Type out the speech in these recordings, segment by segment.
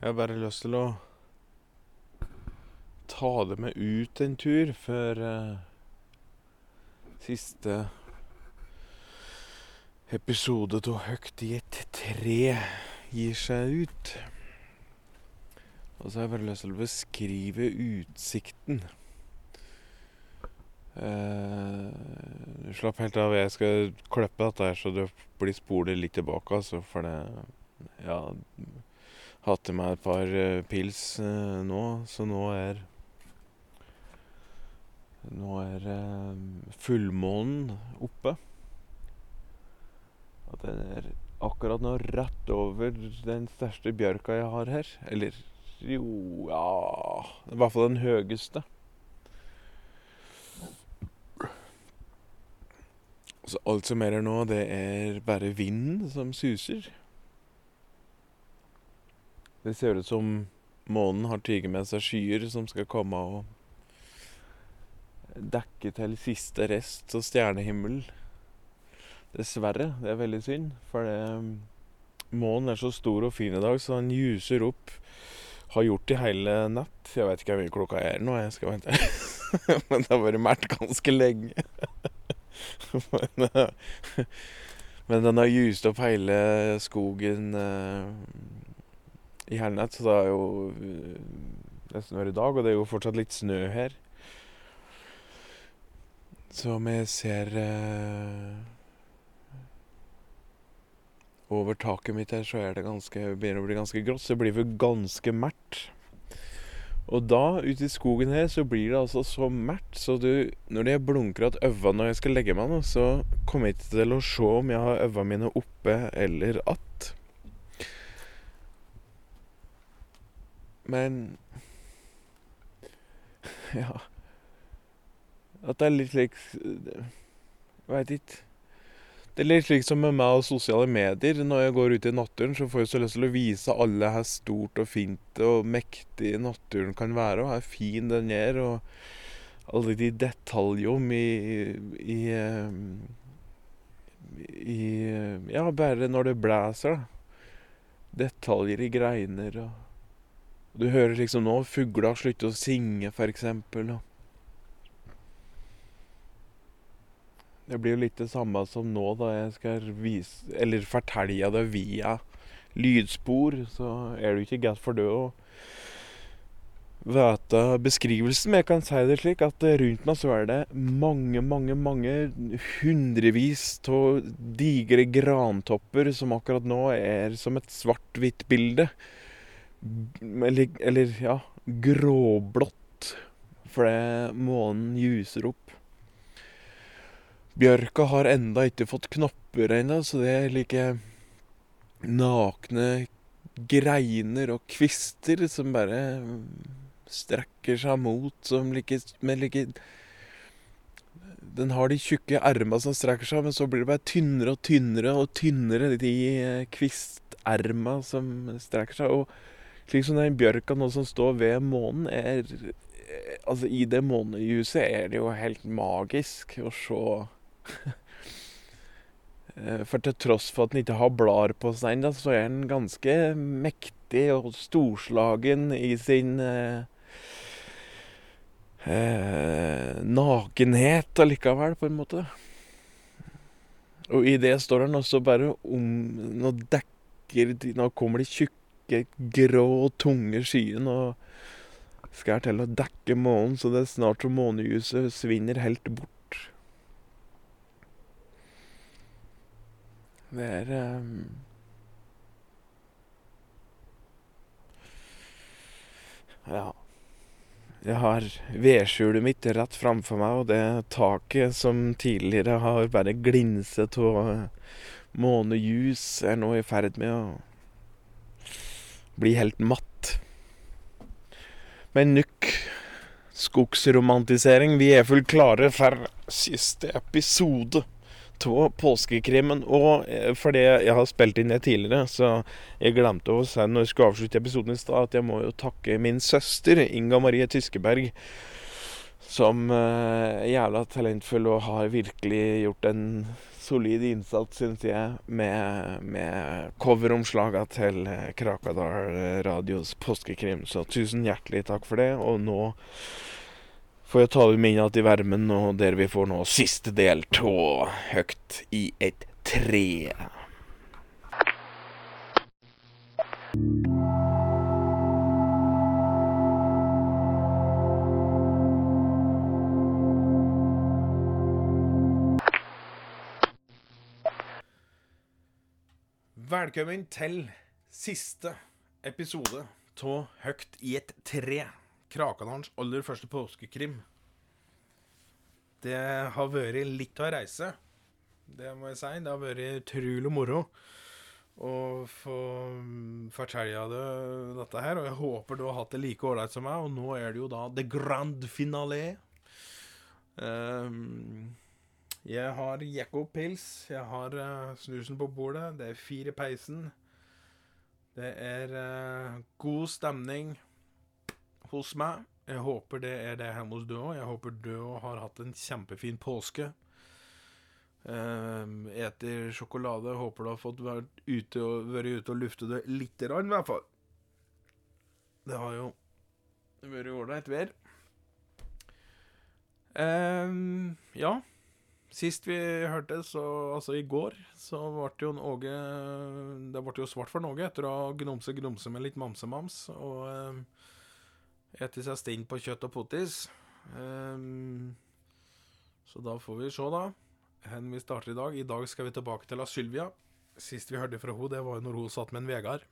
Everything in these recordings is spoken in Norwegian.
Jeg har bare lyst til å ta det med ut en tur før uh, siste episode av Høgt i et tre gir seg ut. Og så har jeg bare lyst til å beskrive utsikten. Uh, slapp helt av. Jeg skal klippe dette her så det blir spolet litt tilbake, altså. For det Ja, hatt i meg et par eh, pils eh, nå, så nå er Nå er eh, fullmånen oppe. At den er akkurat nå rett over den største bjørka jeg har her. Eller jo Ja I hvert fall den høyeste. Så alt som er her nå, det er bare vinden som suser. Det ser ut som månen har tatt med seg skyer som skal komme og dekke til siste rest av stjernehimmelen. Dessverre. Det er veldig synd, for det, månen er så stor og fin i dag, så han ljuser opp. Har gjort det hele natt. Jeg vet ikke hvor mye klokka er nå, jeg skal vente. Men det har vært mært ganske lenge. men, men den har ljust opp hele skogen eh, i Hernet, så det er jo eh, nesten hver dag, og det er jo fortsatt litt snø her. Så vi ser eh, Over taket mitt her så er det ganske, begynner å bli ganske grått, så det blir vel ganske mørkt. Og da, ute i skogen her, så blir det altså så mørkt, så du Når jeg blunker at øva når jeg skal legge meg nå, så kommer jeg ikke til å se om jeg har øva mine oppe eller att. Men Ja. At det er litt slik Veit ikke. Det er litt slik som med meg og sosiale medier. Når jeg går ut i naturen, så får jeg så lyst til å vise alle hvor stort og fint og mektig naturen kan være, og hvor fin den er, og alle de detaljene i, i, i Ja, bare når det blåser, da. Detaljer i greiner og Du hører liksom nå fugler slutte å synge, eksempel. Det blir jo litt det samme som nå, da jeg skal vise Eller fortelle det via lydspor. Så er det ikke godt for det å vite beskrivelsen. Men jeg kan si det slik at rundt meg så er det mange, mange, mange hundrevis av digre grantopper som akkurat nå er som et svart-hvitt bilde. Eller, eller ja gråblått. Fordi månen ljuser opp. Bjørka har enda ikke fått knopper ennå, så det er like nakne greiner og kvister som bare strekker seg mot som like Med like Den har de tjukke erma som strekker seg, men så blir det bare tynnere og tynnere og tynnere, de kvisterma som strekker seg. Og slik som den bjørka nå som står ved månen, er Altså, i det månelyset er det jo helt magisk å se For til tross for at den ikke har blader på seg ennå, så er den ganske mektig og storslagen i sin eh, eh, nakenhet allikevel, på en måte. Og i det står den også bare om Nå dekker Nå kommer de tjukke, grå, tunge skyen og skal til å dekke månen, så det er snart som månejuset svinner helt bort. Det er um, Ja. Jeg har vedskjulet mitt rett framfor meg, og det taket som tidligere har bare glinset av månejus, er nå i ferd med å bli helt matt. Men nukk skogsromantisering, vi er fullt klare for siste episode av påskekrimmen. Og fordi jeg har spilt inn det tidligere, så jeg glemte å si når jeg skulle avslutte episoden i stad, at jeg må jo takke min søster, Inga Marie Tyskeberg, som er jævla talentfull og har virkelig gjort en solid innsats, syns jeg, med, med coveromslaga til eh, Krakadal Radios påskekrim. Så tusen hjertelig takk for det. Og nå får jeg ta det med inn igjen i varmen, og der vi får nå siste del av Høgt i et tre. Velkommen til siste episode av Høgt i et tre. Krakadalens aller første påskekrim. Det har vært litt av ei reise. Det må jeg si. Det har vært utrolig moro å få fortelle deg dette her. Og jeg håper du har hatt det like ålreit som meg. Og nå er det jo da the grand finale. Um, jeg har Jekko-pils. Jeg har uh, snusen på bordet. Det er fire i peisen. Det er uh, god stemning hos meg. Jeg håper det er det hjemme hos du òg. Jeg håper du òg har hatt en kjempefin påske. Uh, eter sjokolade. Håper du har fått vært ute og, vært ute og lufte det lite grann, i hvert fall. Det har jo vært ålreit vær. Uh, ja. Sist vi hørte, så altså i går, så ble jo Åge Det ble jo svart for Åge etter å ha gnomse-gnomse med litt mamsemams og um, ete seg stinn på kjøtt og potis. Um, så da får vi se, da, hvor vi starter i dag. I dag skal vi tilbake til Sylvia. Sist vi hørte fra henne, det var når hun satt med en Vegard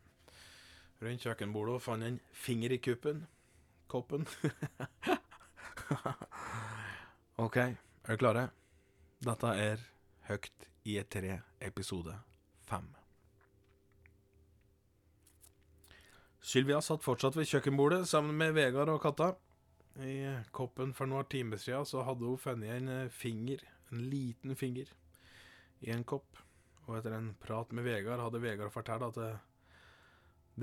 rundt kjøkkenbordet og fant en finger i kuppen. Koppen. OK, er dere klare? Dette er Høgt i et tre, episode fem. Sylvia satt fortsatt ved kjøkkenbordet sammen med Vegard og katta. I koppen for noen timer siden så hadde hun funnet en finger, en liten finger, i en kopp. Og etter en prat med Vegard hadde Vegard fortalt at det,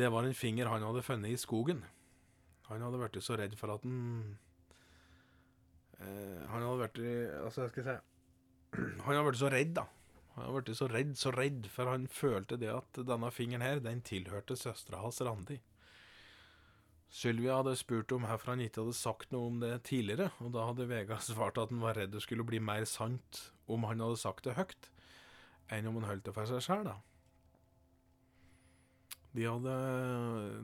det var en finger han hadde funnet i skogen. Han hadde vært så redd for at han eh, Han hadde vært Altså, jeg skal si Han har vært så redd, da. Han har vært så redd, så redd, for han følte det at denne fingeren her, den tilhørte søstera hans, Randi. Sylvia hadde spurt om hvorfor han ikke hadde sagt noe om det tidligere, og da hadde Vegard svart at han var redd det skulle bli mer sant om han hadde sagt det høyt, enn om han holdt det for seg sjøl, da. De hadde,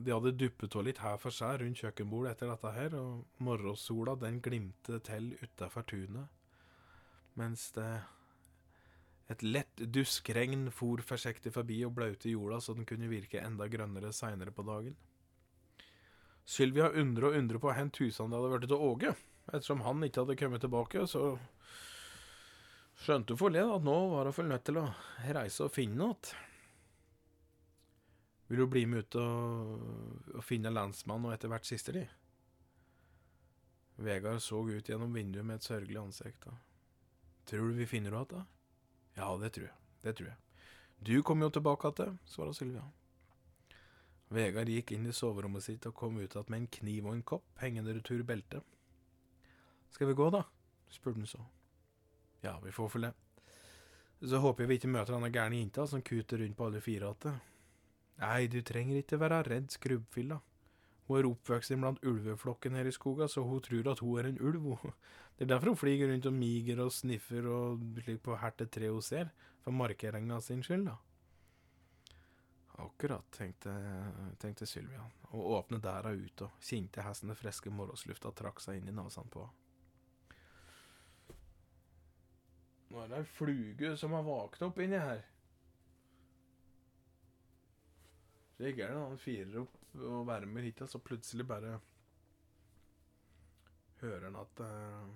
de hadde duppet av litt her for seg rundt kjøkkenbordet etter dette her, og morgensola den glimte til utafor tunet mens det et lett duskregn for forsiktig forbi og blaute jorda så den kunne virke enda grønnere seinere på dagen. Sylvia undrer og undrer på hvor tusen det hadde blitt av Åge. Ettersom han ikke hadde kommet tilbake, så skjønte hun for det at nå var hun nødt til å reise og finne noe. Vil du bli med ut og, og finne lensmannen og etter hvert siste di? Vegard så ut gjennom vinduet med et sørgelig ansikt. Da. Tror du vi finner henne igjen? Ja, det tror jeg. Det tror jeg. Du kommer jo tilbake igjen, svarte Sylvia. Vegard gikk inn i soverommet sitt og kom ut igjen med en kniv og en kopp hengende retur beltet. Skal vi gå, da? spurte han så. Ja, vi får vel det. Så håper jeg vi ikke møter denne gærne jenta som kuter rundt på alle fire igjen. Nei, du trenger ikke være redd, skrubbfilla. Hun er oppvokst blant ulveflokken her i skogen, så hun tror at hun er en ulv. Det er derfor hun flyger rundt og miger og sniffer og slik på hvert tre hun ser, for markeringa sin skyld, da. Akkurat, tenkte, tenkte Sylvia, og åpnet dæra ut og kjente hesten den friske morgenslufta trakk seg inn i nesen på Nå er det ei fluge som har våkna opp inni her. Så gikk det noen firer opp og med hit, så plutselig bare hører han at eh,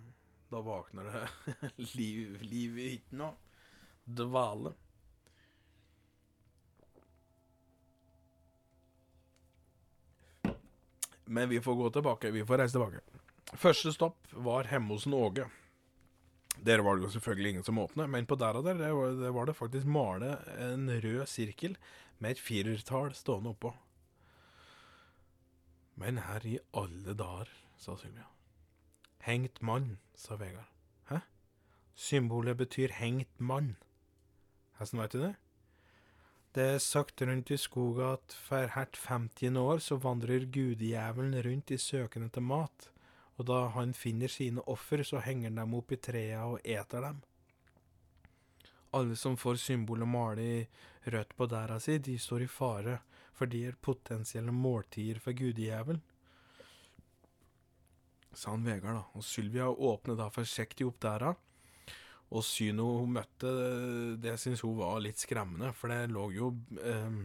da våkner det liv, liv i hytten òg. Dvale. Men vi får gå tilbake. Vi får reise tilbake. Første stopp var hjemme hos Åge. Der var det jo selvfølgelig ingen som åpnet, men på der og der det var det faktisk male en rød sirkel med et firertall stående oppå. Men her i alle dager, sa Sylvia. Hengt mann, sa Vegard. Hæ? Symbolet betyr hengt mann. Hvordan veit du det? Det er sagt rundt i skogen at for hvert 50. år så vandrer gudejævelen rundt i søkende til mat, og da han finner sine offer, så henger han dem opp i trærne og eter dem. Alle som får symbolet malt i rødt på dæra si, de står i fare, for de er potensielle måltider for gudejævelen. Sa han Vegard, da, og Sylvia åpnet da forsiktig opp dæra. Og synet hun møtte, det syntes hun var litt skremmende, for det lå jo eh,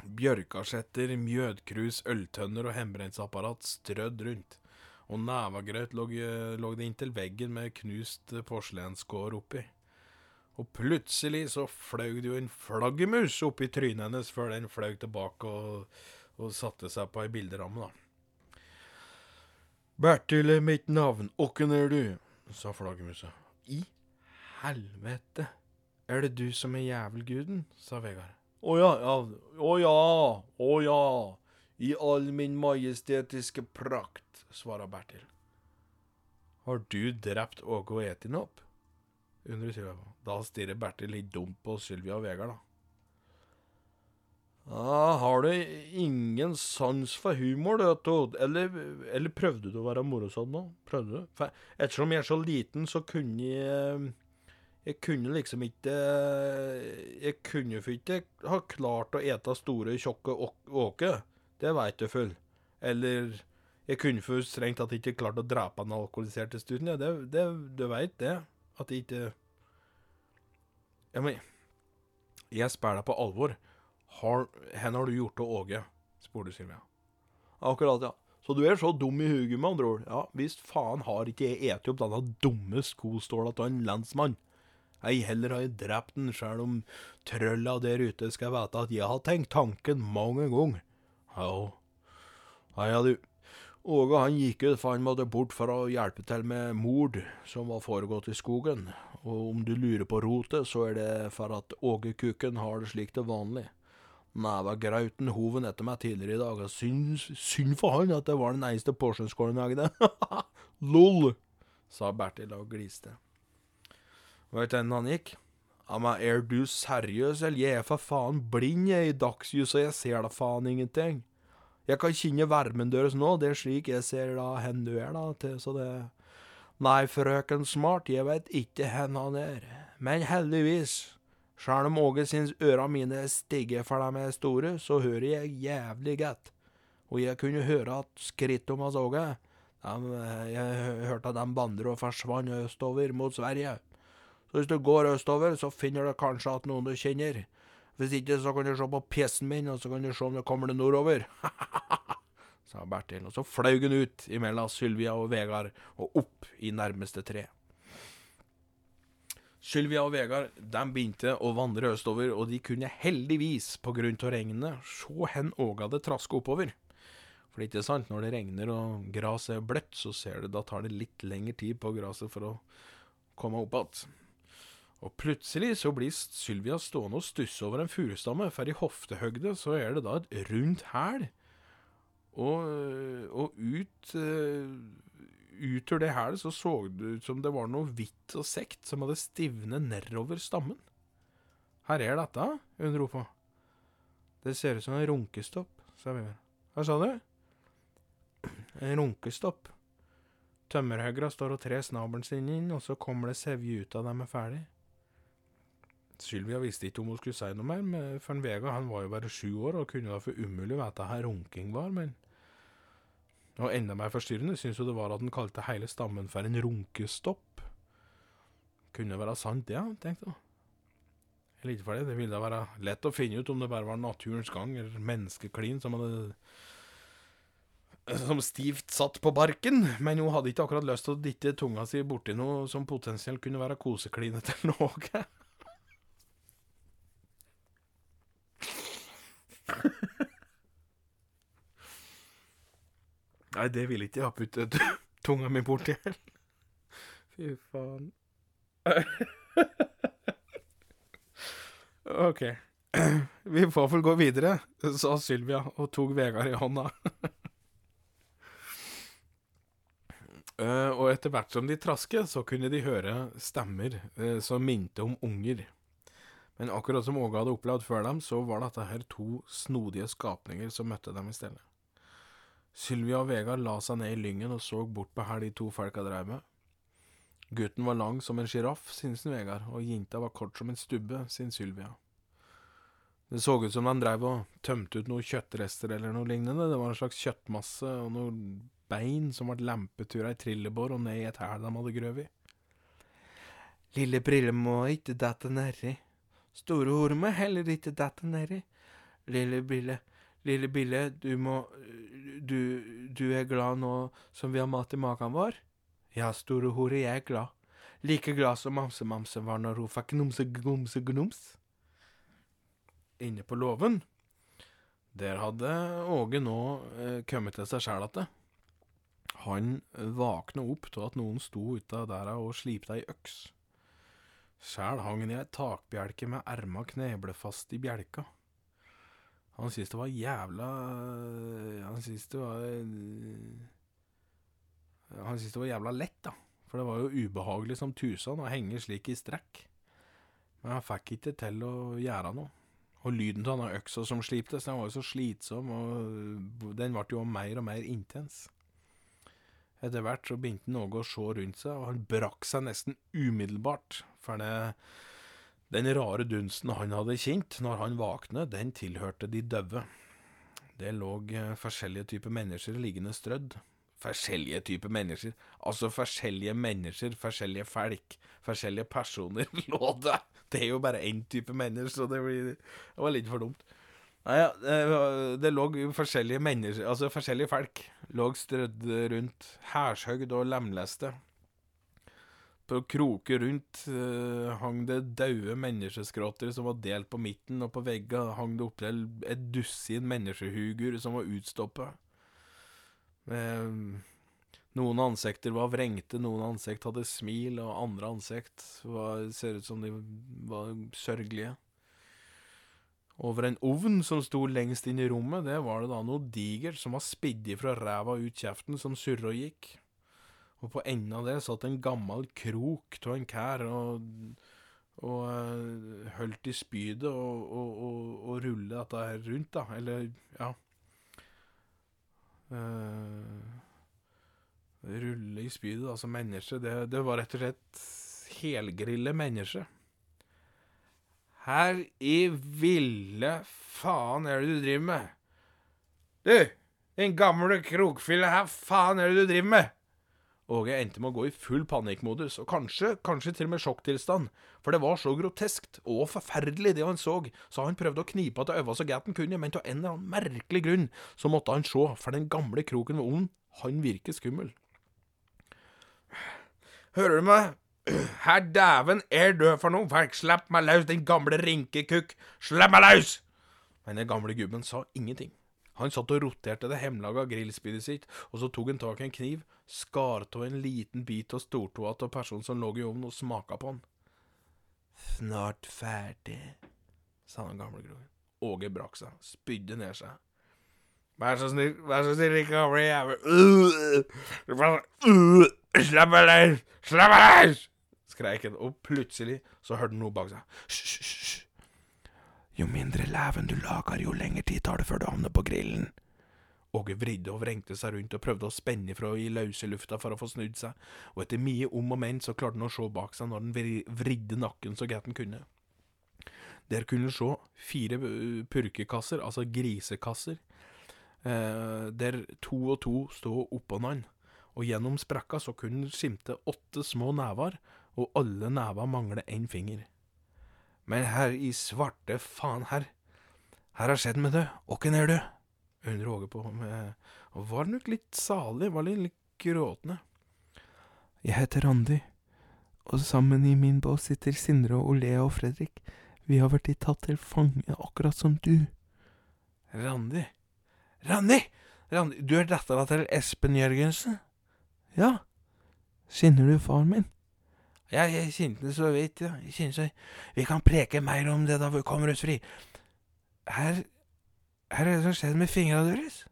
bjørkasjetter, mjødkrus, øltønner og hjemmebrentapparat strødd rundt. Og nevagrøt lå, lå det inntil veggen med knust porselenskår oppi. Og plutselig så fløy det jo en flaggermus oppi trynet hennes før den fløy tilbake og, og satte seg på ei bilderamme, da. Bertil er mitt navn, åkken er du? sa flaggermusa. I helvete, er det du som er jævelguden? sa Vegard. Å ja, ja, å ja, å ja, i all min majestetiske prakt, svarer Bertil. Har du drept Åge og Etin opp? Undrer Sylvia på. Da stirrer Bertil litt dumt på Sylvia og Vegard, da. Ja, har du ingen sans for humor, du? Eller, eller prøvde du å være morsom nå? Prøvde du? For ettersom jeg er så liten, så kunne jeg Jeg kunne liksom ikke Jeg kunne ikke ha klart å ete store, tjukke åke. Det veit du full. Eller jeg kunne for strengt tatt ikke klart å drepe en alkoholisert i. Ja, det, det, du veit det. At det ikke Ja, men Jeg spør deg på alvor. Har, hen har du gjort til Åge? spurte Silvia. Akkurat, ja. Så du er så dum i huget, med andre ord? Ja, visst faen har ikke jeg eti opp denne dumme skoståla av en lensmann. Ei heller har jeg drept den, sjøl om trølla der ute skal vite at jeg har tenkt tanken mange ganger. Ja, ja du. Åge han gikk ut for han måtte bort for å hjelpe til med mord som var foregått i skogen. Og om du lurer på rotet, så er det for at Åge-kukken har det slik til vanlig. Nevegrauten hoven etter meg tidligere i dag, og synd, synd for han at det var den eneste porsjonskålen jeg eide. Lol, sa Bertil og gliste. Veit du hvor han gikk? Ja, men er du seriøs, eller jeg er for faen blind jeg i dagslys, og jeg ser da faen ingenting. Jeg kan kjenne varmen deres nå, det er slik jeg ser da hen du er, da, til, så det Nei, frøken Smart, jeg veit ikke hen han er, men heldigvis, sjøl om Åge syns øra mine stiger for de er store, så hører jeg jævlig godt, og jeg kunne høre at skrittet om hans Åge, jeg hørte at de bandret og forsvant østover mot Sverige. Så hvis du går østover, så finner du kanskje at noen du kjenner. Hvis ikke, så kan du se på pjesen min, og så kan du se om det kommer det nordover. sa Bertil, og så fløy han ut imellom Sylvia og Vegard og opp i nærmeste tre. Sylvia og Vegard de begynte å vandre østover, og de kunne heldigvis, på grunn av regnet, se hen Åga det traska oppover. For det er ikke sant, når det regner og gresset er bløtt, så ser du, da tar det litt lengre tid på gresset for å komme opp igjen. Og plutselig så blir Sylvia stående og stusse over en furustamme, for i hoftehøgde så er det da et rundt hæl. Og, og ut ut ur det hælet så så det ut som det var noe hvitt og sekt som hadde stivnet nedover stammen. Her er dette, hun ropa. Det ser ut som en runkestopp, sa Vegard. Hva sa du? En runkestopp. Tømmerhøgra står og trer snabelen sin inn, og så kommer det sevje ut av dem er ferdig. Sylvia visste ikke om hun skulle si noe mer, men for Vega han var jo bare sju år og kunne da for umulig vite hva runking var, men Og enda mer forstyrrende syns hun det var at han kalte hele stammen for en runkestopp. Kunne være sant, det, ja, tenkte hun. Eller ikke for det, det ville da være lett å finne ut om det bare var naturens gang eller menneskeklin som hadde som stivt satt på barken, men hun hadde ikke akkurat lyst til å dytte tunga si borti noe som potensielt kunne være koseklinet eller noe. Nei, det vil ikke jeg ha puttet tunga mi borti. Fy faen. OK. Vi får vel gå videre, sa Sylvia og tok Vegard i hånda. og etter hvert som de trasket, så kunne de høre stemmer som minte om unger. Men akkurat som Åge hadde opplevd før dem, så var dette her to snodige skapninger som møtte dem i stedet. Sylvia og Vegard la seg ned i lyngen og så bort på her de to folka dreiv med. Gutten var lang som en sjiraff, synes Vegard, og jenta var kort som en stubbe, sin Sylvia. Det så ut som de dreiv og tømte ut noen kjøttrester eller noe lignende, det var en slags kjøttmasse og noen bein som ble lempetura i trillebår og ned i et hæl de hadde grøvet i. Lille Brille må ikke dette nedi. Store hore må heller ikke dette nedi. Lille Bille, lille Bille, du må du, du er glad nå som vi har mat i magen vår? Ja, store hore, jeg er glad. Like glad som Mamse-Mamse var når hun fikk gnomse-gnomse-gnoms. Inne på låven, der hadde Åge nå eh, kommet til seg sjæl igjen. Han våkna opp til at noen sto ute der og slipte ei øks. Sjæl hang han i ei takbjelke med erma kneble fast i bjelka. Han syntes det var jævla Han syntes det var Han syntes det var jævla lett, da. For det var jo ubehagelig som tusen å henge slik i strekk. Men han fikk ikke til å gjøre noe. Og lyden av den øksa som sliptes, den var jo så slitsom, og den ble jo mer og mer intens. Etter hvert så begynte òg å se rundt seg, og han brakk seg nesten umiddelbart. For det, den rare dunsten han hadde kjent når han våknet, den tilhørte de døde. Det lå eh, forskjellige typer mennesker liggende strødd. Forskjellige typer mennesker. Altså forskjellige mennesker, forskjellige folk, forskjellige personer lå det. Det er jo bare én type mennesker, så det, blir, det var litt for dumt. Nei, ja, det, lå forskjellige mennesker, altså forskjellige folk, lå strødd rundt, hærshøgd og lemleste. På kroker rundt uh, hang det døde menneskeskrotter som var delt på midten, og på veggene hang det opp et dusin menneskehuger som var utstoppet. Uh, noen ansikter var vrengte, noen ansikt hadde smil, og andre ansikt var, ser ut som de var sørgelige. Over en ovn som sto lengst inn i rommet, det var det da noe digert som var spidd fra ræva ut kjeften, som surra og gikk. Og på enden av det satt en gammel krok av en kær og, og uh, holdt i spydet og, og, og, og rulle dette her rundt, da. Eller, ja. Uh, rulle i spydet, altså menneske. Det, det, var rett og slett helgrille menneske. Her i ville faen er det du driver med? Du, din gamle krokfille, her faen er det du driver med? Åge endte med å gå i full panikkmodus, og kanskje, kanskje til og med sjokktilstand, for det var så groteskt og forferdelig det han så, så han prøvde å knipe til øynene så godt han kunne, men av en eller annen merkelig grunn så måtte han se, for den gamle kroken ved ovnen, han virker skummel. Hører du meg? Herr dæven er død for noe, folk, slipp meg løs, din gamle rinkekukk, slipp meg løs! Men den gamle gubben sa ingenting. Han satt og roterte det hemmelaga grillspydet sitt, og så tok han tak i en kniv, skar av en liten bit av stortåa av personen som lå i ovnen, og smaka på han. Snart ferdig, sa den gamle groen. Åge brakk seg, spydde ned seg. Vær så snill, vær så snill, ikke gamle jævel Slipp meg løs! Slapp meg løs! skreik han, og plutselig så hørte han noe bak seg. Hysj, Jo mindre leven du lager, jo lengre tid tar det før du havner på grillen. Åge vridde og vrengte seg rundt og prøvde å spenne ifra i løse lufta for å få snudd seg, og etter mye om og men så klarte han å se bak seg når han vridde nakken så godt han kunne. Der kunne han se fire purkekasser, altså grisekasser, eh, der to og to stod oppå hverandre, og gjennom sprekka så kunne han skimte åtte små never, og alle never mangler én finger. Men her i svarte faen, her, her har skjedd med det, åkken er du? Hun Åge på, med, og var nok litt salig, var litt, gråtende. Jeg heter Randi, og sammen i min båt sitter Sindre og Olea og Fredrik. Vi har vært tatt til fange, akkurat som du. Randi? Randi! Randi, du er dattera til Espen Jørgensen? Ja. Kjenner du faren min? Ja, jeg kjente det så vidt, ja. Jeg kjenner så Vi kan preke mer om det da vi kommer oss fri. Her Her er det som skjedde med fingra deres?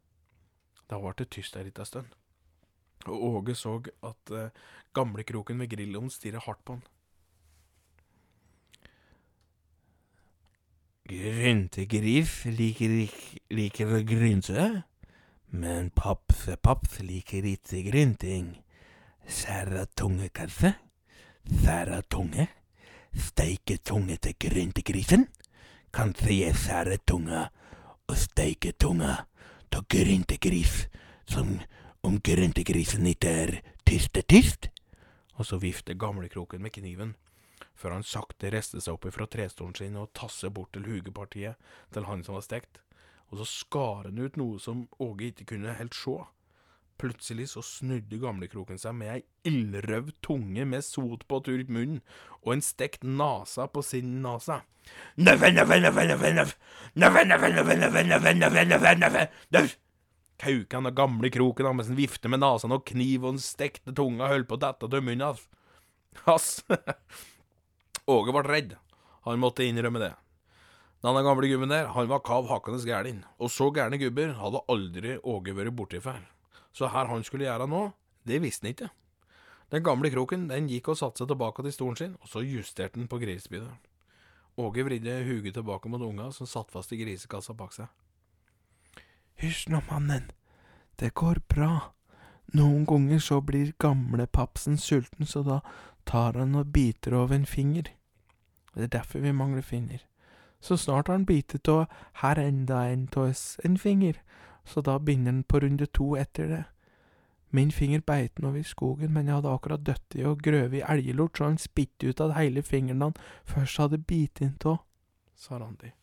Da ble det tyst ei lita stund, og Åge så at eh, gamlekroken ved grillovnen stirra hardt på han. Gryntegris liker, liker å grynte, men papsepaps liker ikke grynting. Skjæra tunge, kanskje? Skjæra tunge? Steike tunge til gryntegrisen? Kanskje jeg skjærer tunga og steiker tunga til gryntegris, som om gryntegrisen ikke er tyste-tyst? Og så vifter gamlekroken med kniven, før han sakte reister seg opp fra trestolen sin og tasser bort til hugepartiet til han som var stekt, og så skar han ut noe som Åge ikke kunne helt se. Plutselig så snudde gamlekroken seg med ei ildrøv tunge med sot på turk munn og en stekt nasa på sin nasa. Kaukan og gamle kroken mens han vifter med nesa og kniv og den stekte tunga holdt på å dette til munnen hans. Åge ble redd. Han måtte innrømme det. Denne gamle gubben der, han var kav hakkende gæren, og så gærne gubber hadde aldri Åge vært borti før. Så her han skulle gjøre nå, det visste han ikke. Den gamle kroken den gikk og satte seg tilbake til stolen sin, og så justerte han på grisespydet. Åge vridde huget tilbake mot unga som satt fast i grisekassa bak seg. Hysj nå, mannen. Det går bra. Noen ganger så blir gamlepapsen sulten, så da tar han og biter over en finger. Det er derfor vi mangler finger. Så snart har han bitet av her enda en av oss en finger, så da begynner han på runde to etter det. Min finger beit han over i skogen, men jeg hadde akkurat dødd i og grøvet i elgelort, så han spytte ut av hele fingeren han først hadde bitt inn av, sa Randi.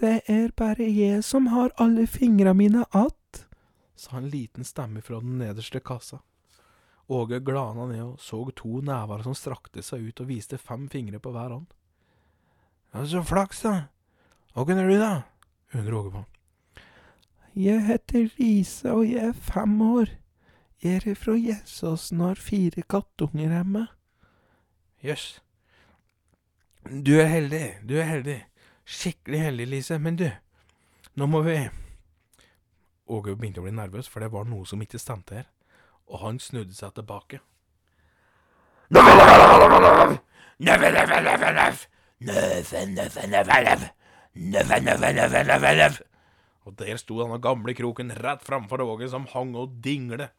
Det er bare jeg som har alle fingra mine att, sa en liten stemme fra den nederste kassa. Åge glana ned og så to never som strakte seg ut og viste fem fingre på hver hånd. Så flaks, da. Hva er du, da? undrer Åge på. Jeg heter Lise, og jeg er fem år. Jeg er fra Gjesåsen og har fire kattunger hjemme. Jøss. Du er heldig, du er heldig. Skikkelig heldig, Lise. Men du, nå må vi Åge begynte å bli nervøs, for det var noe som ikke stemte her, og han snudde seg tilbake. Nøffe, nøffe, nøffe, nøffe. Nøffe, Og der sto denne gamle kroken rett framfor Åge, som hang og dingle.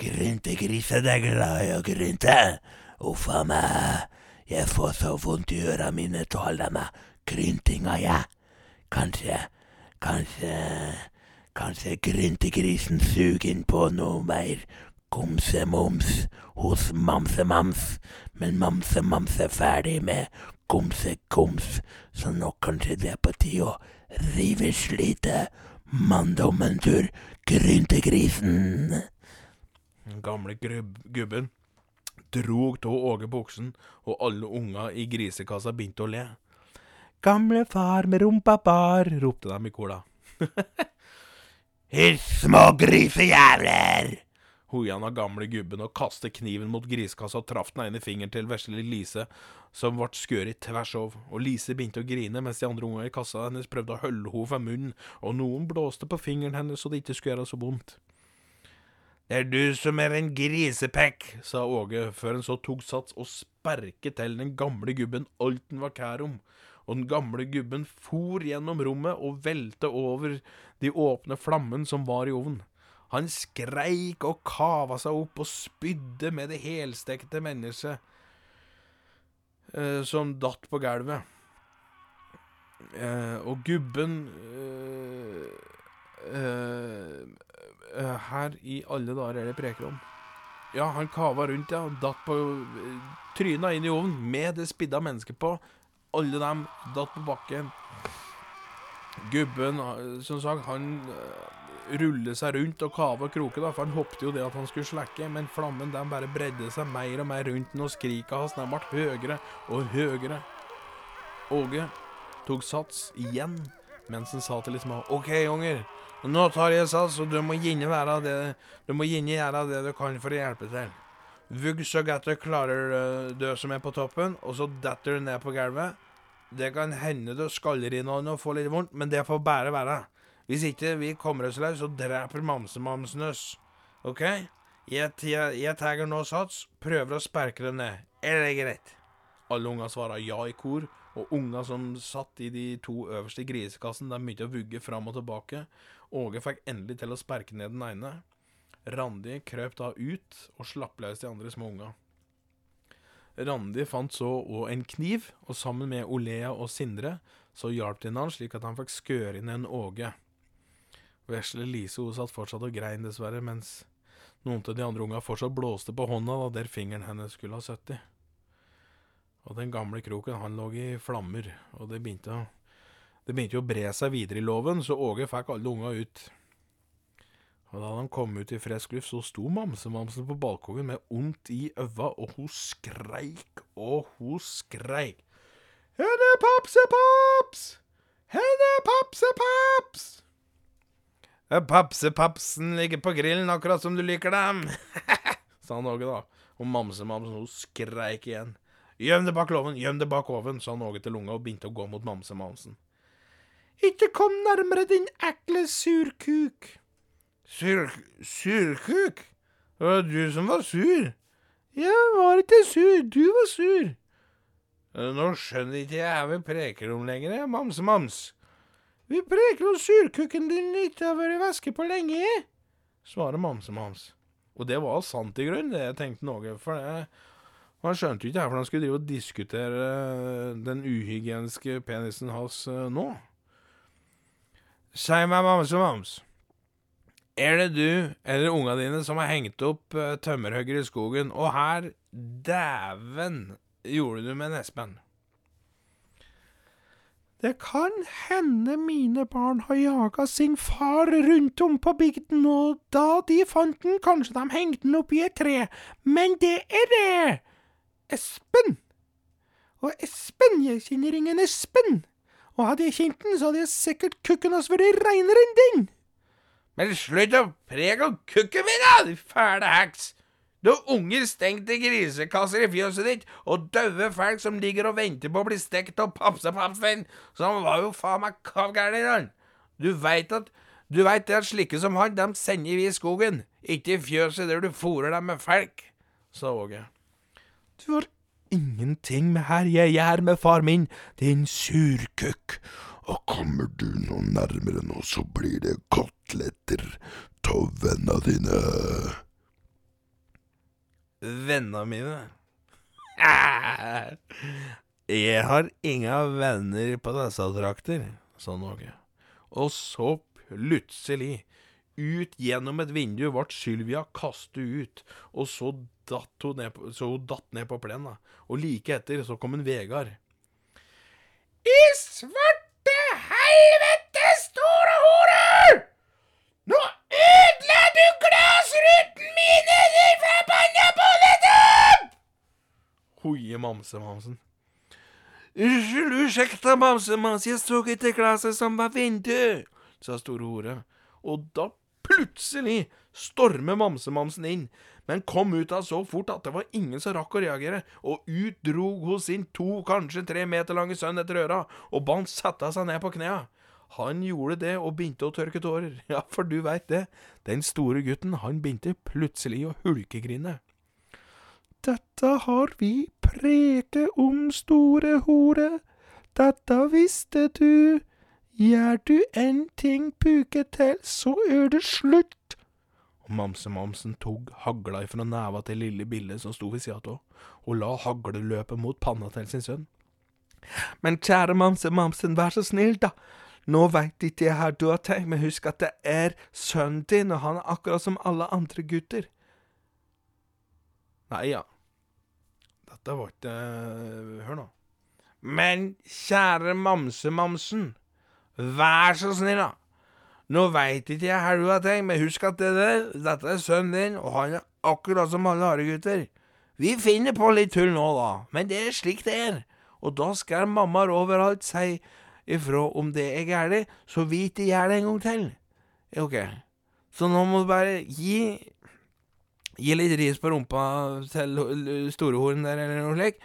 Gryntegrisen er glad i å grynte. Uff a meg. Jeg får så vondt i øra mine til å holde meg gryntinga, jeg. Kanskje, kanskje, kanskje gryntegrisen suger inn på noe mer komse-moms hos Mamse-Mams, men Mamse-Mams er ferdig med komse-koms, så nå kanskje det er på tide å rive slite manndommen tur gryntegrisen. Den gamle gubben drog av Åge buksen, og alle unga i grisekassa begynte å le. Gamle far med rumpa bar, ropte de i kola. Hysj, små grisejævler! Hoia den gamle gubben og kastet kniven mot griskassa og traff den ene fingeren til vesle Lise, som ble skåret tvers over. Og Lise begynte å grine mens de andre ungene i kassa hennes prøvde å holde henne fra munnen, og noen blåste på fingeren hennes så det ikke skulle gjøre så vondt. Det er du som er en grisepekk, sa Åge, før han så tok sats og sperket til den gamle gubben alt han var kær om. Og den gamle gubben for gjennom rommet og velte over de åpne flammene som var i ovnen. Han skreik og kava seg opp og spydde med det helstekte mennesket eh, som datt på gulvet. Eh, og gubben eh, eh, eh, Her i alle dager er det preker om. Ja, han kava rundt, ja, datt på eh, Tryna inn i ovnen med det spidda mennesket på. Alle dem datt på bakken. Gubben, som sagt, han ruller seg rundt og kave og kroke, da, for han håpte jo det at han skulle slekke, men flammen den bare bredde seg mer og mer rundt den, og skrika hans den ble høyere og høyere. Åge tok sats igjen, mens han sa til liksom OK, unger, nå tar jeg sats, og du må gjerne være det Du må gjerne gjøre det du kan for å hjelpe til. Vugg så godt du klarer øh, du som er på toppen, og så detter du ned på gulvet. Det kan hende du skaller i noen og får litt vondt, men det får bare være. Hvis ikke vi kommer oss løs, så dreper mamsemamsen oss. OK? Jeg, jeg, jeg tar nå sats, prøver å sparke det ned. Er det greit? Alle unger svara ja i kor, og unger som satt i de to øverste grisekassene, grisekassen, de begynte å vugge fram og tilbake. Åge fikk endelig til å sperke ned den ene. Randi krøp da ut og slapp løs de andre små unga. Randi fant så òg en kniv, og sammen med Olea og Sindre så hjalp de han slik at han fikk skøre inn en Åge. Vesle Lise hun satt fortsatt og grein, dessverre, mens noen av de andre unga fortsatt blåste på hånda da der fingeren hennes skulle ha sittet. Og den gamle kroken, han lå i flammer, og det begynte å det begynte å bre seg videre i låven, så Åge fikk alle unga ut. Og da han kom ut i frisk luft, så sto Mamsemamsen på balkongen med ondt i øva, og hun skreik og hun skreik. Henne papse-paps! Henne papse-paps! Papse-papsen ligger på grillen akkurat som du liker dem, sa han Åge da. Og Mamsemamsen hun skreik igjen. Gjem det bak låven, gjem det bak oven, sa han Åge til lunga og begynte å gå mot Mamsemamsen. Ikke kom nærmere, din ekle surkuk. Sur... surkuk? Det var du som var sur. Jeg var ikke sur, du var sur. Nå skjønner ikke jeg hva vi preker om lenger, Mamse-Mams. Vi preker om surkukken din ikke har vært i væske på lenge, svarer Mamse-Mams. Og det var sant i grunnen, det jeg tenkte noe, for det han skjønte jo ikke hvorfor han skulle drive og diskutere eh, den uhygieniske penisen hans eh, nå. Si meg, Mamse-Mams. Er det du eller unga dine som har hengt opp tømmerhugger i skogen, og her, dæven, gjorde du med en Espen? Det kan hende mine barn har jaga sin far rundt om på bygden, og da de fant den, kanskje de hengte den opp i et tre, men det er det! Espen! Og Espen, jeg kjenner ingen Espen! Og hadde jeg kjent den, så hadde jeg sikkert kukken hans vært reinere enn den! Men slutt å prege om kukken min, da, du fæle heks! Du har unger stengt i grisekasser i fjøset ditt, og daue folk som ligger og venter på å bli stekt av papsepapsen, så han var jo faen meg kavgæren, han. Du veit at du veit det at slike som han, dem sender vi i skogen, ikke i fjøset der du fôrer dem med felk, sa Åge. Du har ingenting med her jeg gjør med far min, din surkukk. Og kommer du noe nærmere nå, så blir det koteletter av vennene dine. Vennene mine? Jeg har ingen venner på disse drakter, sa Norge. Og så plutselig, ut gjennom et vindu, ble Sylvia kastet ut, og så datt hun ned på, så hun datt ned på plenen. Og like etter så kom en Vegard. I svarte helvete, store hore! Nå ødela du glassruten mine, din forbanna bolletupp! Hoie Mamsemamsen. Unnskyld, mamsemams, Mamse-Mams, jeg så ikke glasset som var vinduet, sa store hore. Og da plutselig stormer Mamse-Mamsen inn, men kom ut av så fort at det var ingen som rakk å reagere, og ut drog hun sin to, kanskje tre meter lange sønn etter øra, og ba han sette seg ned på knea. Han gjorde det og begynte å tørke tårer, ja, for du veit det, den store gutten, han begynte plutselig å hulkegrine. Dette har vi preket om, store hore, dette visste du. Gjør du en ting puke til, så er det slutt. Og Mamse-Mamsen tok hagla ifra neva til lille Bille som sto ved sida av, og la hagleløpet mot panna til sin sønn. Men kjære Mamse-Mamsen, vær så snill, da. Nå veit ikke jeg her du har tenkt, men husk at det er sønnen din, og han er akkurat som alle andre gutter. Nei, ja. Dette var ikke Hør nå. Men kjære Mamse-Mamsen, vær så snill, da. Nå veit ikke jeg hva du har tenkt, men husk at det der, dette er sønnen din, og han er akkurat som alle andre gutter. Vi finner på litt tull nå, da, men det er slik det er. Og da skal mammaer overalt si ifra om det er galt, så vi ikke gjør det en gang til. Ok. Så nå må du bare gi Gi litt ris på rumpa til storehorn der, eller noe slikt.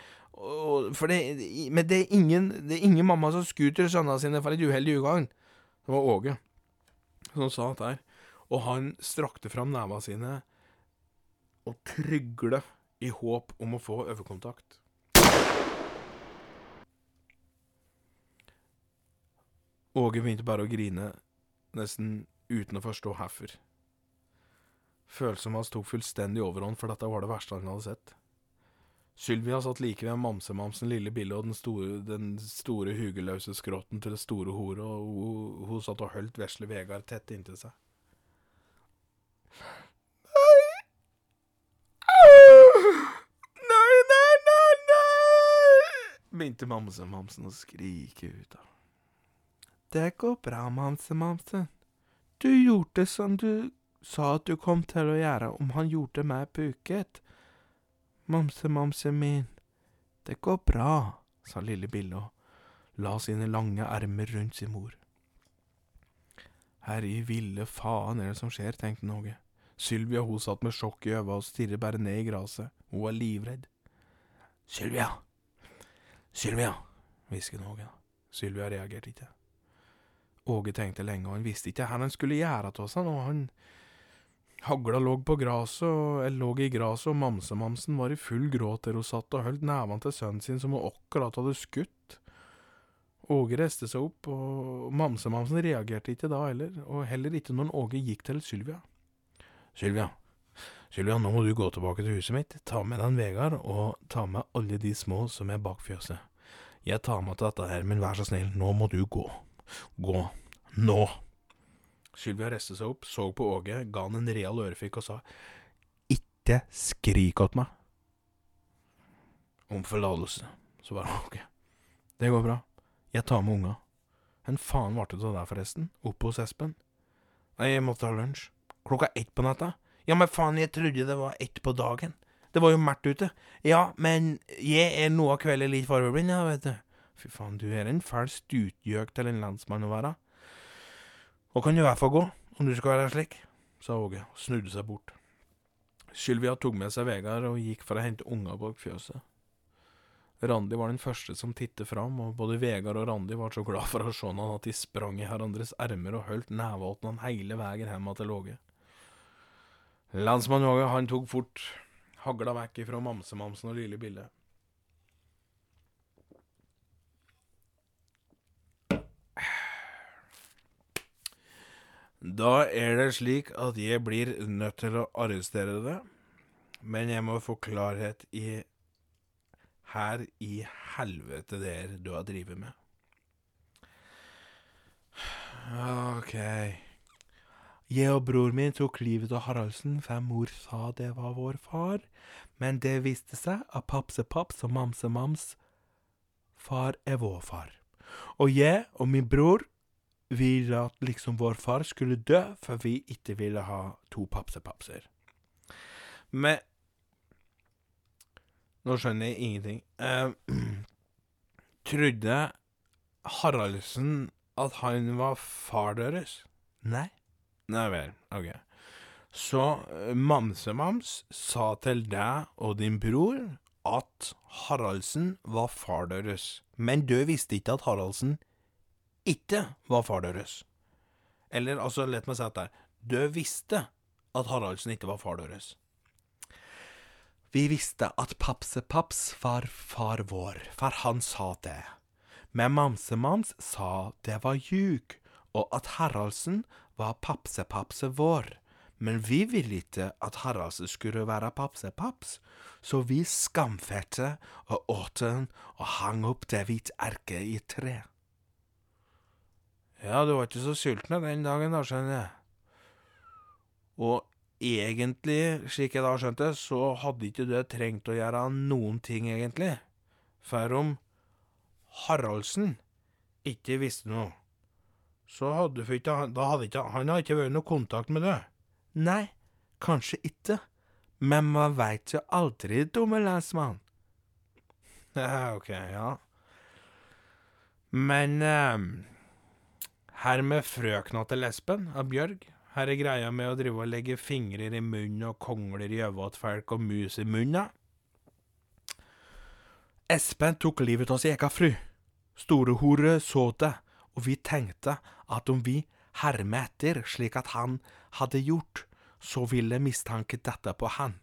For det, men det er, ingen, det er ingen mamma som skuter sønnene sine for et uheldig ugagn. Det var Åge som sa dette her. Og han strakte fram neva sine og trygle i håp om å få overkontakt Åge begynte bare å grine, nesten uten å forstå hvorfor. Følelsen hans tok fullstendig overhånd, for dette var det verste han hadde sett. Sylvia satt like ved mamsemamsen lille Bille og den store, den store hugeløse skrotten til det store horet, og hun, hun satt og holdt vesle Vegard tett inntil seg. Nei, nei, nei, nei! Begynte mamsemamsen å skrike ut av. Det går bra, mamsemamsen. Du gjorde som du sa at du kom til å gjøre om han gjorde meg puket. Mamse-mamse min, det går bra, sa lille Bille og la sine lange ermer rundt sin mor. Herre ville faen er det som skjer, tenkte Någe. Sylvia hun satt med sjokk i øva og stirret bare ned i gresset. Hun var livredd. Sylvia! Sylvia! hvisket Någe. Sylvia reagerte ikke. Åge tenkte lenge, og han visste ikke hva han skulle gjøre til seg nå. Han Hagla lå på gresset, og jeg lå i gresset, og mamsemamsen var i full gråt der hun satt og holdt nevene til sønnen sin som hun akkurat hadde skutt. Åge reiste seg opp, og mamsemamsen reagerte ikke da heller, og heller ikke når Åge gikk til Sylvia. Sylvia, Sylvia, nå må du gå tilbake til huset mitt, ta med deg Vegard, og ta med alle de små som er bak fjøset. Jeg tar med til dette her, men vær så snill, nå må du gå. Gå. Nå. Sylvia reiste seg opp, så på Åge, ga han en real ørefik og sa Ikke skrik åt meg. Om forlatelse, var Åge. Det går bra. Jeg tar med unga. En faen var det av deg, forresten? Oppe hos Espen? Nei, jeg måtte ha lunsj. Klokka ett på natta? Ja, men faen, jeg trodde det var ett på dagen. Det var jo mørkt ute. Ja, men jeg er noe av kvelden litt farveblind, ja, vet du. Fy faen, du er en fæl stutgjøk til en landsmann å være. Og kan du i hvert fall gå, om du skal være slik, sa Åge og snudde seg bort. Sylvia tok med seg Vegard og gikk for å hente unger bak fjøset. Randi var den første som tittet fram, og både Vegard og Randi var så glad for å se han at de sprang i hverandres ermer og holdt neveåtene han hele veien hjem til Åge. Landsmann Åge, han tok fort hagla vekk ifra mamsemamsen og lille Bille. Da er det slik at jeg blir nødt til å arrestere det, men jeg må få klarhet i her i helvete det er du har drevet med. Ok. Jeg og bror min tok livet av Haraldsen, for mor sa det var vår far, men det viste seg at papse-paps og mamse-mams far er vår far. Og jeg og min bror ville at liksom vår far skulle dø, for vi ikke ville ha to papse-papser. Men Nå skjønner jeg ingenting. Uh, trodde Haraldsen at han var far deres? Nei. Nei vel, ok. Så eh, Mamsemams sa til deg og din bror at Haraldsen var far deres, men du visste ikke at Haraldsen ikke var far deres. Eller altså, let meg si det der. Du visste at Haraldsen ikke var far deres. Vi visste at Papse-Paps var far vår, for han sa det. Men Mamse-Mams sa det var ljug, og at Haraldsen var Papse-Papse vår. Men vi ville ikke at Haraldsen skulle være Papse-Paps, så vi skamferte og åt den og hang opp det hvite erket i et tre. Ja, du var ikke så sulten den dagen, da, skjønner jeg. Og egentlig, slik jeg da skjønte, så hadde ikke du trengt å gjøre noen ting, egentlig. For om Haraldsen ikke visste noe, så hadde ikke, da hadde ikke, han hadde ikke vært noe kontakt med deg. Nei, kanskje ikke, men man veit jo aldri, dumme lensmann. Ja, ok, ja. Men eh, her med frøkna til Espen av Bjørg, her er greia med å drive og legge fingrer i munnen og kongler i øynene til folk og mus i munnen. Espen tok livet av sin egen fru. Storehore så det, og vi tenkte at om vi hermet etter slik at han hadde gjort, så ville mistanke dette på han.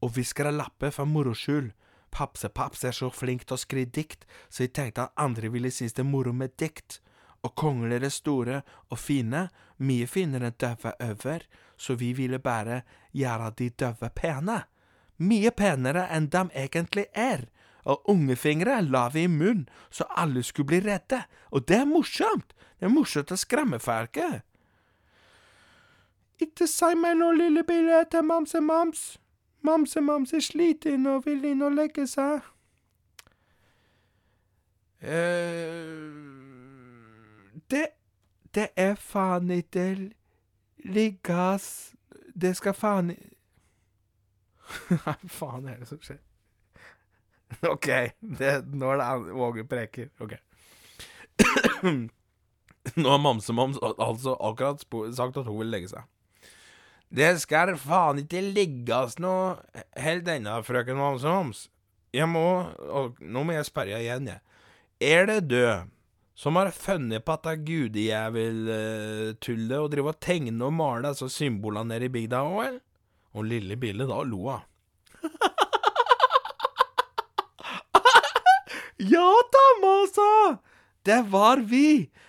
Og vi skrev lapper for moro skyld. Papse-Paps er så flink til å skrive dikt, så jeg tenkte at andre ville synes det er moro med dikt. Og kongler er store og fine, mye finere enn døve øver, så vi ville bare gjøre de døve pene. Mye penere enn de egentlig er. Og ungefingre la vi i munnen, så alle skulle bli redde. Og det er morsomt! Det er morsomt å skremme folket. Ikke si meg noe, lille Bille, til Mamse-Mams. Mamse-Mams er sliten og vil inn og legge seg. Eh, det Det er faen ikke liggas Det skal faen i- Hva faen er det som skjer? OK. Det, nå er det Våge Åge preker. OK. Nå har Mamse-Mams altså akkurat sagt at hun vil legge seg. Det skal faen ikke ligges noe helt ennå, frøken Mamse-Mams. Jeg må og Nå må jeg spørre igjen, jeg. Er det du som har funnet på dette gudejæveltullet og driver og tegner og maler disse symbolene nede i bygda òg, vel? Og lille Bille, da lo hun. ja da, Masa! Det var vi!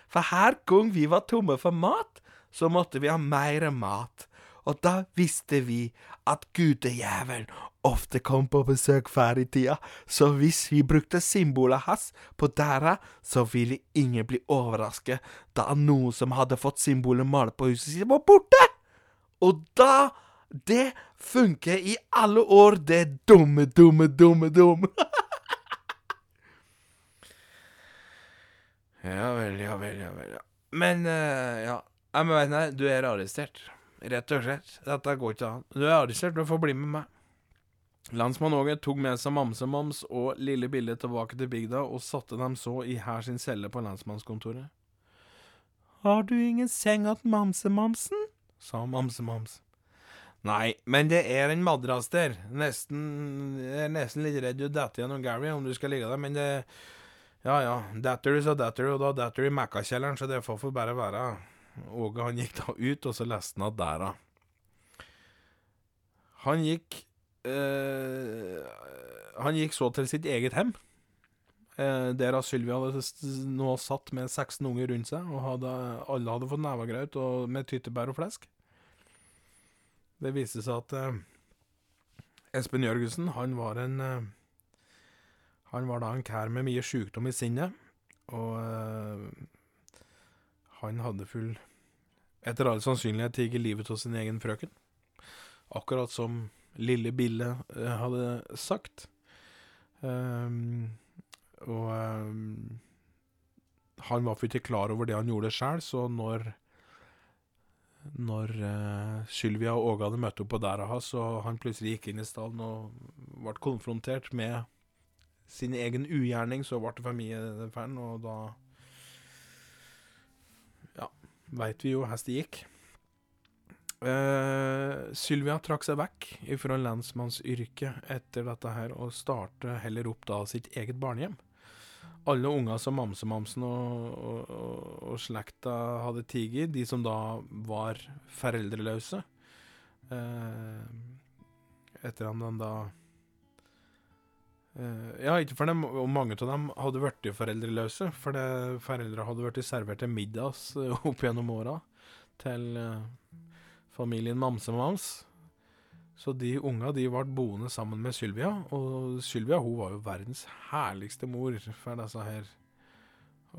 For hver gang vi var tomme for mat, så måtte vi ha mer mat. Og da visste vi at gudejævelen ofte kom på besøk før i tida, så hvis vi brukte symbolet hans på døra, så ville ingen bli overrasket da noen som hadde fått symbolet malt på huset sitt, var borte! Og da Det funker i alle år, det dumme, dumme, dumme, dumme. ja vel, ja vel, ja vel. Ja. Men uh, ja. Jeg mener, du er arrestert. Rett og slett. Dette går ikke an. Du er arrestert, du får bli med meg. Landsmann Åge tok med seg Mamse-Mams og Lille Bille tilbake til bygda, og satte dem så i hver sin celle på lensmannskontoret. Har du ingen seng att Mamse-Mamsen? sa Mamse-Mams. Nei, men det er en madrass der. Nesten Jeg er nesten litt redd du detter gjennom Gary om du skal ligge der, men det Ja ja, detter du, så detter du, og da detter du i Mækkakjelleren, så det får få bare være. Åge han gikk da ut, og så leste han at dæra. Han gikk Han gikk så til sitt eget hjem. Eh, der Sylvia hadde nå satt med 16 unger rundt seg, og hadde, alle hadde fått nevegraut med tyttebær og flesk. Det viste seg at eh, Espen Jørgensen, han var en eh, Han var da en kær med mye sykdom i sinnet, og eh, han hadde full Etter all sannsynlighet tatt livet av sin egen frøken. Akkurat som lille Bille eh, hadde sagt. Um, og um, han var ikke klar over det han gjorde sjøl, så når når uh, Sylvia og Åge hadde møtt opp på hans, og han plutselig gikk inn i stallen og ble konfrontert med sin egen ugjerning, så ble det for og da Ja, veit vi jo hvordan det gikk. Eh, Sylvia trakk seg vekk fra lensmannsyrket etter dette her, og startet heller opp da sitt eget barnehjem. Alle unger som Mamse-Mamsen og, og, og, og slekta hadde tiget, de som da var foreldreløse uh, Etter at den da uh, Ja, ikke for dem, og mange av dem hadde blitt foreldreløse, for foreldra hadde blitt servert til middags opp gjennom åra til eh, familien Mamse-Mams. Så de unga de ble boende sammen med Sylvia, og Sylvia hun var jo verdens herligste mor for disse her.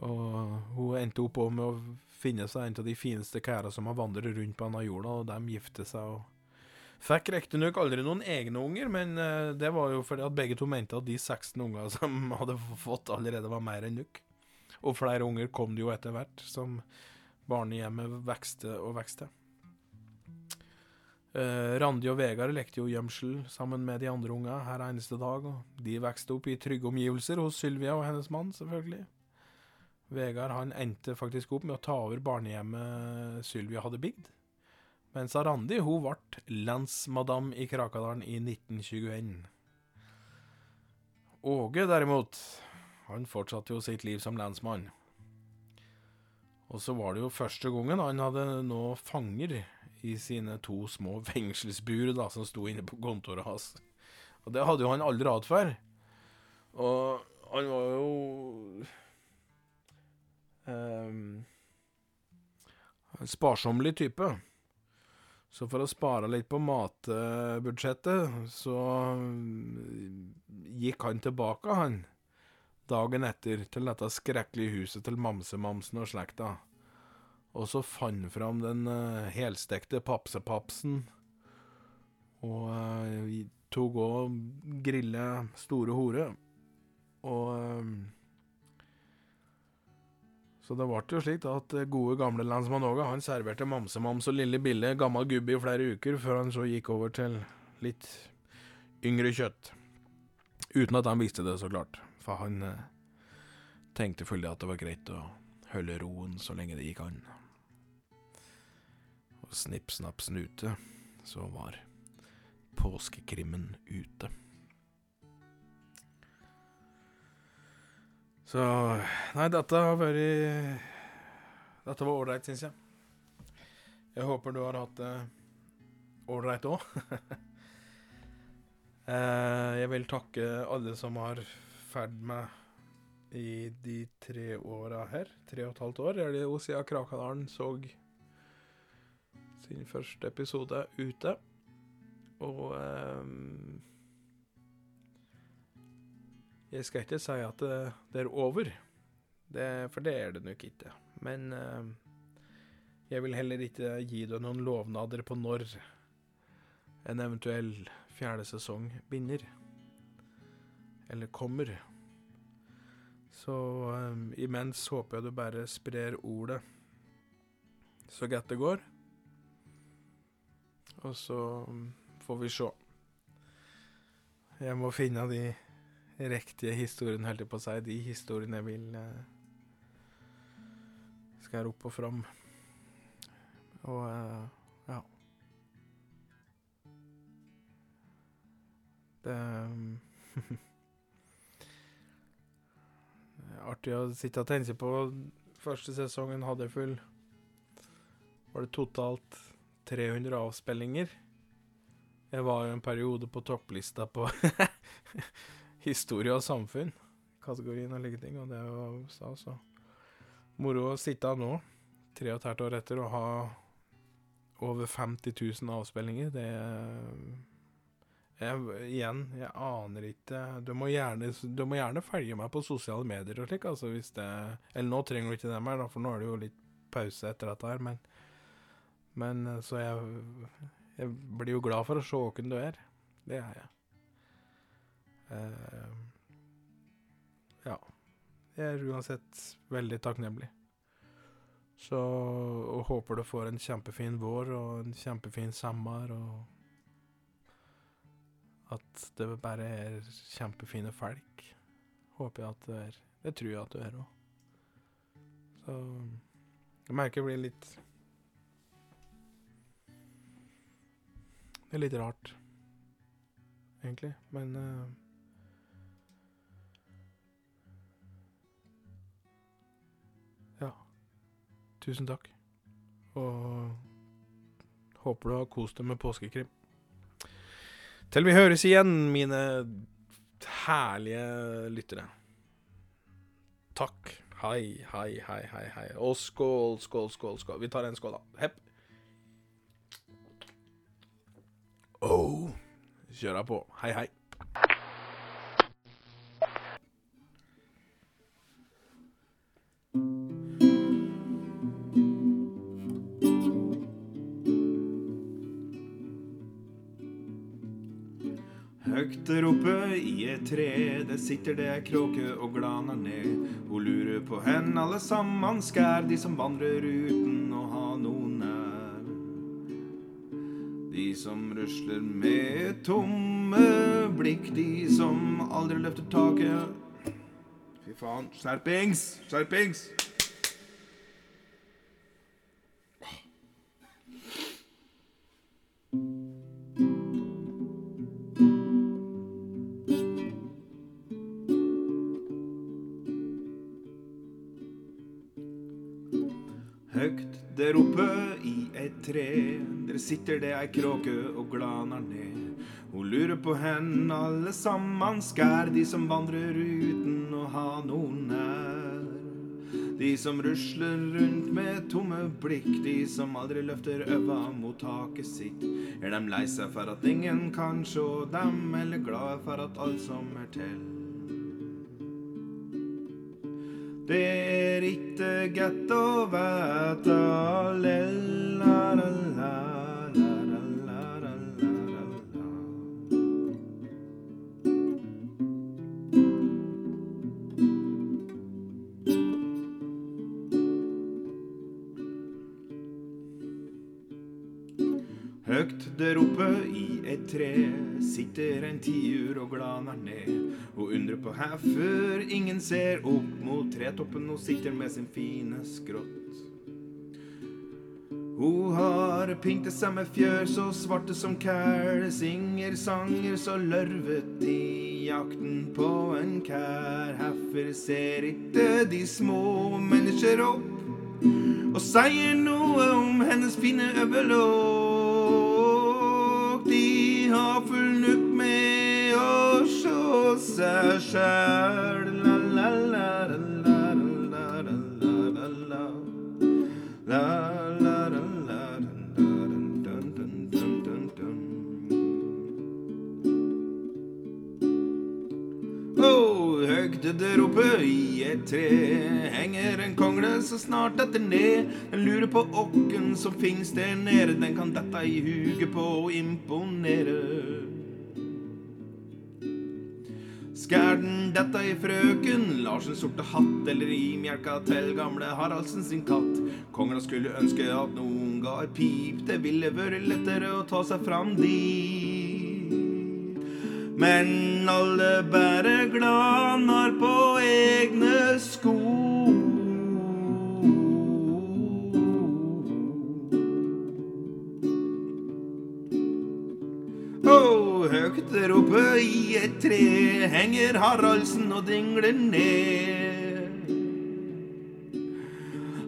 Og hun endte opp med å finne seg en av de fineste kæra som har vandret rundt på denne jorda, og de gifte seg og Fikk riktignok aldri noen egne unger, men eh, det var jo fordi at begge to mente at de 16 unger som hadde fått, allerede var mer enn nok. Og flere unger kom det jo etter hvert, som barnehjemmet vekste og vekste. Eh, Randi og Vegard lekte jo gjemsel sammen med de andre unga her eneste dag, og de vokste opp i trygge omgivelser hos Sylvia og hennes mann, selvfølgelig. Vegard han endte faktisk opp med å ta over barnehjemmet Sylvia hadde bygd, mens Randi hun ble lensmadam i Krakadalen i 1921. Åge derimot, han fortsatte jo sitt liv som lensmann. Og så var det jo første gangen han hadde nå fanger i sine to små fengselsbur da, som sto inne på kontoret hans. Og det hadde jo han aldri hatt før. Og han var jo um, en sparsommelig type. Så for å spare litt på matbudsjettet, så mm, gikk han tilbake, han, dagen etter, til dette skrekkelige huset til Mamsemamsen og slekta. Og så fant fram den eh, helstekte papsepapsen, og uh, tok òg grille store hore. Og eh, Så det ble jo slik at gode, gamle lensmann Åge han serverte mamsemams og lille Bille gammel gubbe i flere uker, før han så gikk over til litt yngre kjøtt. Uten at han visste det, så klart. For han eh, tenkte fullt at det var greit å holde roen så lenge det gikk an. Snipp, snapp, snute, så var påskekrimmen ute. Så Nei, dette har vært Dette var ålreit, syns jeg. Jeg håper du har hatt det ålreit òg. jeg vil takke alle som har ferd meg i de tre åra her. Tre og et halvt år er det jo siden Krakadalen så sin første episode ute. Og um, Jeg skal ikke si at det, det er over, det, for det er det nok ikke. Men um, jeg vil heller ikke gi deg noen lovnader på når en eventuell fjerde sesong begynner. Eller kommer. Så um, imens håper jeg du bare sprer ordet så godt det går. Og så får vi se. Jeg må finne de riktige historiene, holdt jeg på å si. De historiene jeg vil eh, skal opp og fram. Og eh, ja. Det artig å sitte og tenke på første sesongen hadde jeg full Var det totalt 300 avspillinger? Jeg var jo en periode på topplista på historie og samfunn, kategorien og like ting, og det var stas. Moro å sitte nå, tre og et halvt år etter, og ha over 50 000 avspillinger. Det jeg, Igjen, jeg aner ikke Du må gjerne, du må gjerne følge meg på sosiale medier og slik, altså hvis det Eller nå trenger du ikke det mer, for nå er det jo litt pause etter dette her, men Men så jeg jeg blir jo glad for å se hvem du er. Det er jeg. Uh, ja. Jeg er uansett veldig takknemlig. Så og håper du får en kjempefin vår og en kjempefin sommer, og at det bare er kjempefine folk. Håper jeg at det er. Det tror jeg at du er òg. Så jeg merker jeg blir litt Det er litt rart, egentlig, men uh, Ja. Tusen takk. Og håper du har kost deg med påskekrim. Til vi høres igjen, mine herlige lyttere. Takk. Hei, hei, hei, hei, hei. Og skål, skål, skål. skål. Vi tar en skål, da. Hepp. Oh. Kjøra på. Hei, hei. Høgt der oppe i et tre, der sitter det ei kråke og glaner ned. Hun lurer på hen alle sammen skær, de som vandrer uten å ha noen. De som rusler med tomme blikk, de som aldri løfter taket. Fy faen. Skjerpings! Skjerpings! Høgt der oppe i et tre, der sitter det ei kråke og glaner ned. Hun lurer på hen alle sammen skær, de som vandrer uten å ha noen nær. De som rusler rundt med tomme blikk, de som aldri løfter øva mot taket sitt. Er dem lei seg for at ingen kan sjå dem, eller glade for at alt som er til? Det er ikke godt å vite Høgt tre sitter en tiur og glaner ned og undrer på hvorfor ingen ser opp mot tretoppen og sitter med sin fine skrått. Hun har pyntet seg med fjør så svarte som kæl, synger sanger så lørvet i jakten på en kær. Hvorfor ser ikke de små mennesker opp og sier noe om hennes fine øvelåk? Dun, dun. Oh, høgt der oppe i et tre henger en kongle så snart detter ned. Den lurer på åkken som finnes der nede, den kan dette i huget på å imponere. Dette i frøken Larsen sorte hatt eller i mjelka til gamle Haraldsen sin katt? Kongla skulle ønske at noen ga et pip, det ville vært lettere å ta seg fram dit. Men alle bærer glanar på et tre henger Haraldsen og dingler ned.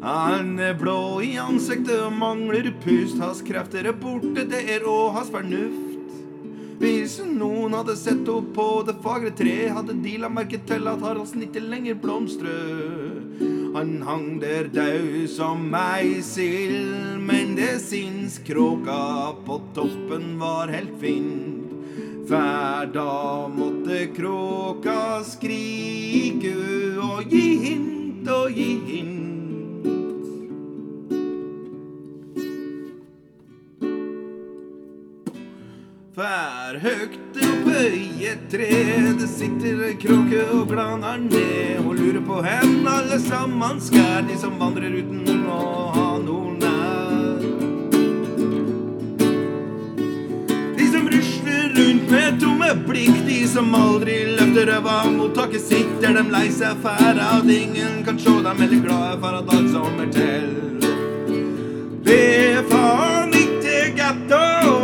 Han er blå i ansiktet og mangler pust. Hans krefter er borte, det er òg hans fornuft. Hvis noen hadde sett opp på det fagre tre, hadde de la merke til at Haraldsen ikke lenger blomstrer. Han hang der daud som ei men det syns kråka på toppen var helt fint. For da måtte kråka skrike og gi hint og gi hint. Hver høgt oppe i et tre det sitter ei kråke og glaner ned og lurer på hen alle sammen skær, de som vandrer uten å ha med tomme blikk, de som aldri løfter ræva mot taket sitt, er dem lei seg for at ingen kan sjå dem, eller glade for at alt som er til. Det er faen ikke godt